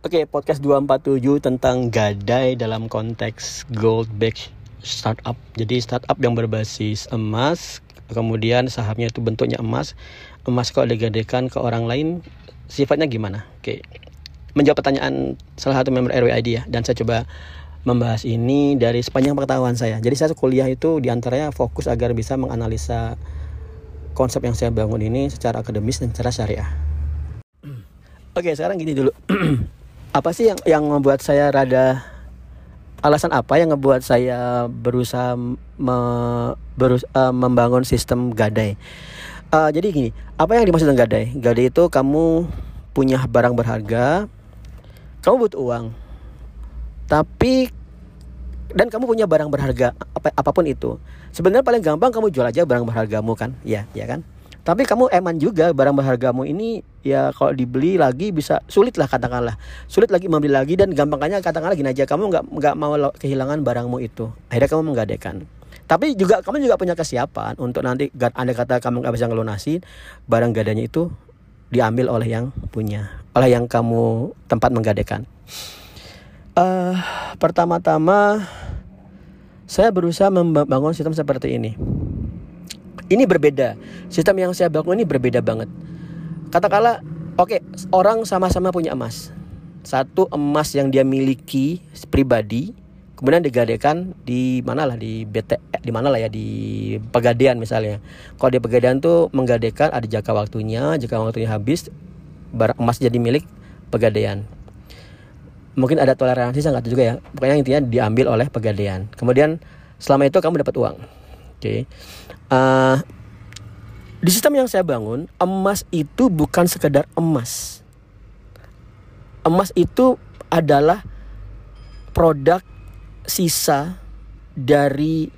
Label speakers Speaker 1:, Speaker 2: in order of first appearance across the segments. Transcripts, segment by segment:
Speaker 1: Oke, podcast 247 tentang gadai dalam konteks gold back startup. Jadi startup yang berbasis emas, kemudian sahamnya itu bentuknya emas. Emas kalau digadaikan ke orang lain, sifatnya gimana? Oke. Menjawab pertanyaan salah satu member RWID ya, dan saya coba membahas ini dari sepanjang pengetahuan saya. Jadi saya kuliah itu di antaranya fokus agar bisa menganalisa konsep yang saya bangun ini secara akademis dan secara syariah. Oke, sekarang gini dulu. apa sih yang yang membuat saya rada alasan apa yang membuat saya berusaha me, berus, uh, membangun sistem gadai? Uh, jadi gini apa yang dimaksud dengan gadai? Gadai itu kamu punya barang berharga kamu butuh uang tapi dan kamu punya barang berharga apa apa pun itu. Sebenarnya paling gampang kamu jual aja barang berhargamu kan? Ya ya kan tapi kamu eman juga barang berhargamu ini ya kalau dibeli lagi bisa sulit lah katakanlah. Sulit lagi membeli lagi dan gampangnya katakanlah gini aja kamu nggak nggak mau kehilangan barangmu itu. Akhirnya kamu menggadekan tapi juga kamu juga punya kesiapan untuk nanti anda kata kamu nggak bisa ngelunasi barang gadanya itu diambil oleh yang punya oleh yang kamu tempat menggadekan uh, pertama-tama saya berusaha membangun sistem seperti ini ini berbeda. Sistem yang saya bangun ini berbeda banget. Katakanlah, oke, okay, orang sama-sama punya emas. Satu emas yang dia miliki pribadi, kemudian digadekan di mana lah di BT di mana lah ya di Pegadaian misalnya. Kalau di Pegadaian tuh menggadekan ada jangka waktunya, jika waktunya habis barang emas jadi milik Pegadaian. Mungkin ada toleransi saya nggak juga ya. Pokoknya intinya diambil oleh Pegadaian. Kemudian selama itu kamu dapat uang. Oke. Okay. Uh, di sistem yang saya bangun, emas itu bukan sekedar emas. Emas itu adalah produk sisa dari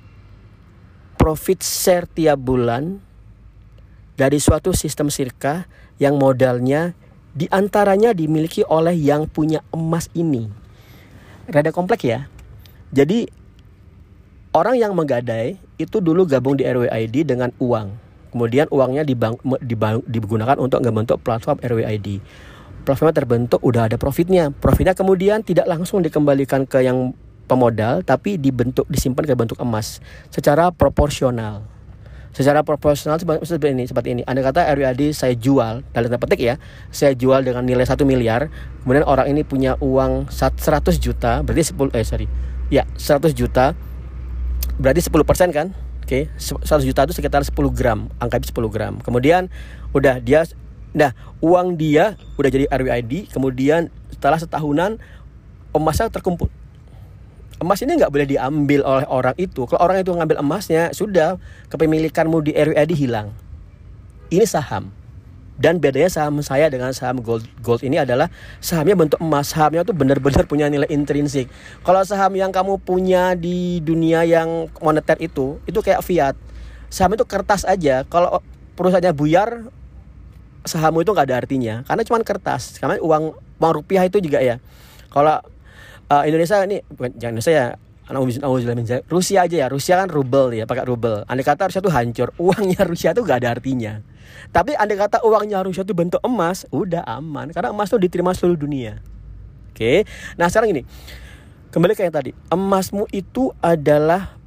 Speaker 1: profit share tiap bulan dari suatu sistem sirka yang modalnya di antaranya dimiliki oleh yang punya emas ini. Rada kompleks ya. Jadi Orang yang menggadai itu dulu gabung di RWID dengan uang. Kemudian uangnya dibang, dibang, digunakan untuk membentuk platform RWID. Platformnya terbentuk, udah ada profitnya. Profitnya kemudian tidak langsung dikembalikan ke yang pemodal, tapi dibentuk disimpan ke bentuk emas secara proporsional. Secara proporsional seperti ini, seperti ini. Anda kata RWID saya jual, dalam tanda petik ya, saya jual dengan nilai satu miliar. Kemudian orang ini punya uang 100 juta, berarti 10 eh sorry, ya 100 juta berarti 10% kan? Oke okay. 100 juta itu sekitar 10 gram angka 10 gram. Kemudian udah dia nah uang dia udah jadi RWID kemudian setelah setahunan emasnya terkumpul. Emas ini nggak boleh diambil oleh orang itu. Kalau orang itu ngambil emasnya sudah kepemilikanmu di RWID hilang. Ini saham dan bedanya saham saya dengan saham gold gold ini adalah sahamnya bentuk emas. Sahamnya tuh benar-benar punya nilai intrinsik. Kalau saham yang kamu punya di dunia yang moneter itu, itu kayak fiat. Saham itu kertas aja. Kalau perusahaannya buyar, sahammu itu nggak ada artinya karena cuma kertas. Karena uang uang rupiah itu juga ya. Kalau uh, Indonesia ini jangan Indonesia ya Rusia aja ya, Rusia kan rubel ya, pakai rubel. Andai kata Rusia tuh hancur, uangnya Rusia tuh gak ada artinya. Tapi andai kata uangnya Rusia tuh bentuk emas, udah aman. Karena emas tuh diterima seluruh dunia. Oke, nah sekarang ini kembali ke yang tadi, emasmu itu adalah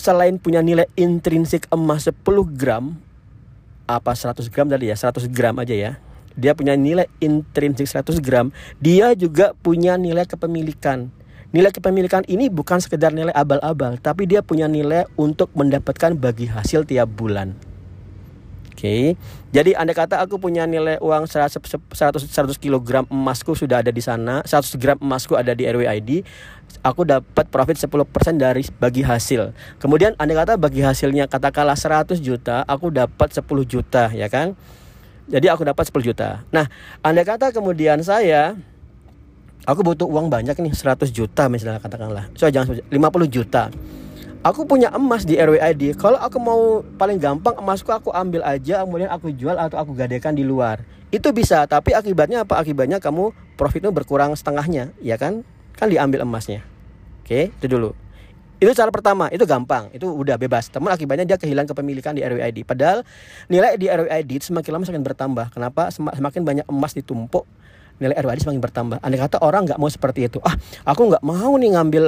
Speaker 1: selain punya nilai intrinsik emas 10 gram, apa 100 gram tadi ya, 100 gram aja ya. Dia punya nilai intrinsik 100 gram, dia juga punya nilai kepemilikan Nilai kepemilikan ini bukan sekedar nilai abal-abal, tapi dia punya nilai untuk mendapatkan bagi hasil tiap bulan. Oke, okay. jadi anda kata aku punya nilai uang 100, 100, 100 kg emasku sudah ada di sana, 100 gram emasku ada di RWID, aku dapat profit 10% dari bagi hasil. Kemudian anda kata bagi hasilnya katakanlah 100 juta, aku dapat 10 juta, ya kan? Jadi aku dapat 10 juta. Nah, anda kata kemudian saya aku butuh uang banyak nih 100 juta misalnya katakanlah. So jangan 50 juta. Aku punya emas di RWID kalau aku mau paling gampang emasku aku ambil aja kemudian aku jual atau aku gadekan di luar. Itu bisa tapi akibatnya apa? Akibatnya kamu profitnya berkurang setengahnya ya kan? Kan diambil emasnya. Oke itu dulu. Itu cara pertama itu gampang. Itu udah bebas. Teman akibatnya dia kehilangan kepemilikan di RWID padahal nilai di RWID semakin lama semakin bertambah. Kenapa? Semakin banyak emas ditumpuk nilai RWAD semakin bertambah. Andai kata orang nggak mau seperti itu, ah aku nggak mau nih ngambil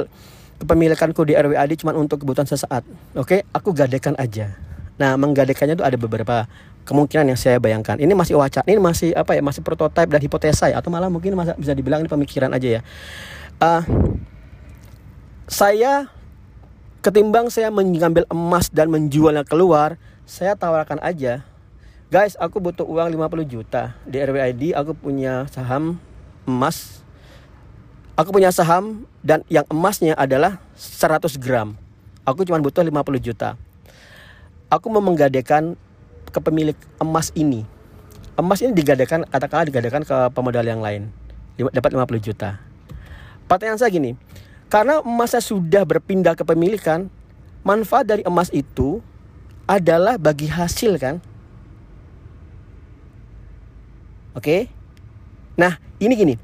Speaker 1: kepemilikanku di RWAD cuma untuk kebutuhan sesaat. Oke, aku gadekan aja. Nah, menggadekannya itu ada beberapa kemungkinan yang saya bayangkan. Ini masih wacana, ini masih apa ya, masih prototipe dan hipotesa ya, atau malah mungkin bisa dibilang ini pemikiran aja ya. Uh, saya ketimbang saya mengambil emas dan menjualnya keluar, saya tawarkan aja Guys, aku butuh uang 50 juta di RWID. Aku punya saham emas. Aku punya saham dan yang emasnya adalah 100 gram. Aku cuma butuh 50 juta. Aku mau menggadekan ke pemilik emas ini. Emas ini digadekan, katakanlah digadekan ke pemodal yang lain. Dapat 50 juta. Pertanyaan saya gini, karena emasnya sudah berpindah ke pemilikan, manfaat dari emas itu adalah bagi hasil kan? Oke. Nah, ini gini.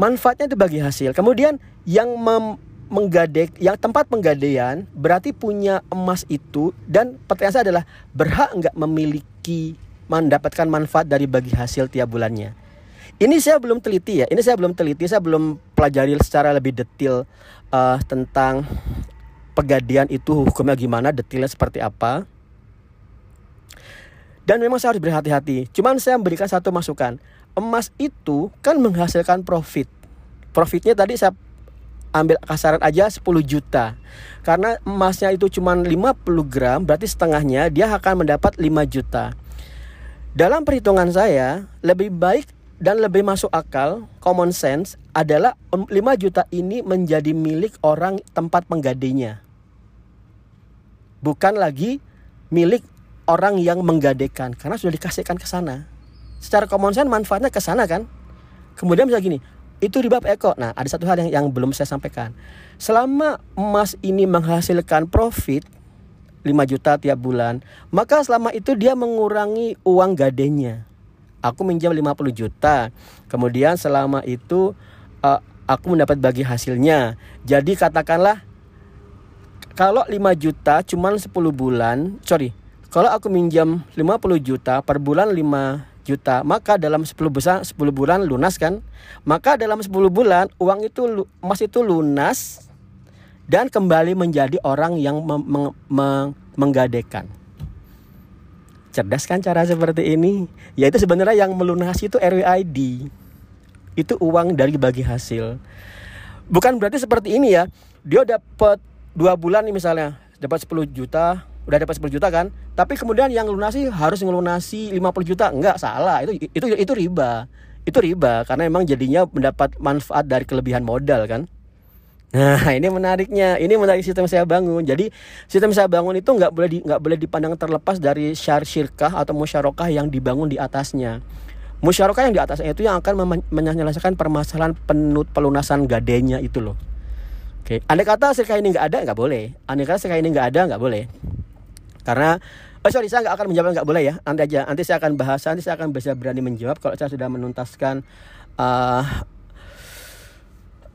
Speaker 1: Manfaatnya itu bagi hasil. Kemudian yang mem menggadek yang tempat penggadaian berarti punya emas itu dan pertanyaan saya adalah berhak nggak memiliki mendapatkan manfaat dari bagi hasil tiap bulannya. Ini saya belum teliti ya. Ini saya belum teliti. Saya belum pelajari secara lebih detail uh, tentang pegadian itu hukumnya gimana, detailnya seperti apa. Dan memang saya harus berhati-hati. Cuman saya memberikan satu masukan. Emas itu kan menghasilkan profit. Profitnya tadi saya ambil kasaran aja 10 juta. Karena emasnya itu cuma 50 gram, berarti setengahnya dia akan mendapat 5 juta. Dalam perhitungan saya, lebih baik dan lebih masuk akal, common sense adalah 5 juta ini menjadi milik orang tempat penggadainya. Bukan lagi milik orang yang menggadekan karena sudah dikasihkan ke sana. Secara common sense manfaatnya ke sana kan. Kemudian bisa gini, itu riba eko. Nah, ada satu hal yang, yang belum saya sampaikan. Selama emas ini menghasilkan profit 5 juta tiap bulan, maka selama itu dia mengurangi uang gadenya. Aku minjam 50 juta. Kemudian selama itu uh, aku mendapat bagi hasilnya. Jadi katakanlah kalau 5 juta cuman 10 bulan, sorry, kalau aku minjam 50 juta per bulan 5 juta, maka dalam 10 bulan 10 bulan lunas kan? Maka dalam 10 bulan uang itu emas itu lunas dan kembali menjadi orang yang meng, meng, menggadekan. Cerdas kan cara seperti ini? Yaitu sebenarnya yang melunasi itu RWID. Itu uang dari bagi hasil. Bukan berarti seperti ini ya. Dia dapat dua bulan nih misalnya, dapat 10 juta, udah dapat 10 juta kan tapi kemudian yang lunasi harus ngelunasi 50 juta enggak salah itu itu itu riba itu riba karena emang jadinya mendapat manfaat dari kelebihan modal kan Nah ini menariknya, ini menarik sistem saya bangun. Jadi sistem saya bangun itu nggak boleh di, boleh dipandang terlepas dari syar syirkah atau musyarakah yang dibangun di atasnya. Musyarakah yang di atasnya itu yang akan menyelesaikan permasalahan penut pelunasan gadenya itu loh. Oke, andai kata syirkah ini nggak ada nggak boleh. Andai kata syirkah ini nggak ada nggak boleh. Karena Oh sorry, saya nggak akan menjawab nggak boleh ya. Nanti aja, nanti saya akan bahas, nanti saya akan bisa berani menjawab kalau saya sudah menuntaskan uh,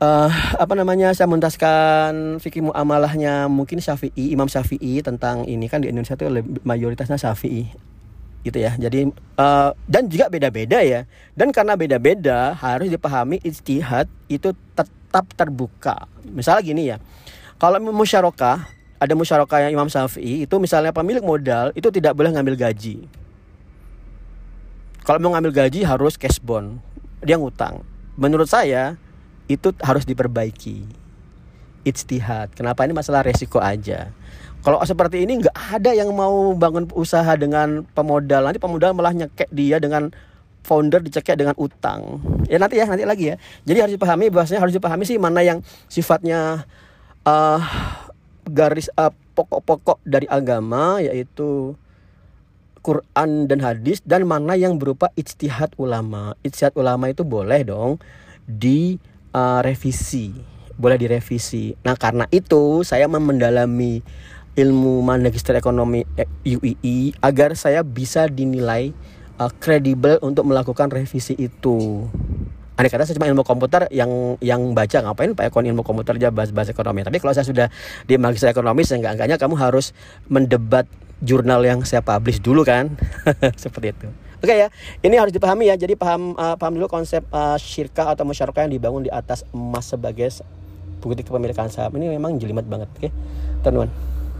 Speaker 1: uh, apa namanya saya menuntaskan fikih muamalahnya mungkin Syafi'i Imam Syafi'i tentang ini kan di Indonesia itu mayoritasnya Syafi'i gitu ya. Jadi uh, dan juga beda-beda ya. Dan karena beda-beda harus dipahami ijtihad itu tetap terbuka. Misalnya gini ya kalau musyarakah ada musyarakah yang Imam Syafi'i itu misalnya pemilik modal itu tidak boleh ngambil gaji. Kalau mau ngambil gaji harus cash bond. Dia ngutang. Menurut saya itu harus diperbaiki. Ijtihad. Kenapa ini masalah resiko aja. Kalau seperti ini nggak ada yang mau bangun usaha dengan pemodal. Nanti pemodal malah nyekek dia dengan founder dicekek dengan utang. Ya nanti ya, nanti lagi ya. Jadi harus dipahami bahwasanya harus dipahami sih mana yang sifatnya uh, garis uh, pokok-pokok dari agama yaitu Quran dan hadis dan mana yang berupa ijtihad ulama. Ijtihad ulama itu boleh dong di uh, revisi, boleh direvisi. Nah, karena itu saya mendalami ilmu magister ekonomi UII agar saya bisa dinilai kredibel uh, untuk melakukan revisi itu andai kata saya cuma ilmu komputer yang yang baca ngapain Pak Ekon ilmu komputer aja bahas-bahas ekonomi tapi kalau saya sudah di magister ekonomi seenggak-enggaknya kamu harus mendebat jurnal yang saya publish dulu kan seperti itu Oke okay, ya, ini harus dipahami ya. Jadi paham uh, paham dulu konsep uh, syirkah atau musyarakah yang dibangun di atas emas sebagai bukti kepemilikan saham. Ini memang jelimet banget, oke, okay? teman-teman.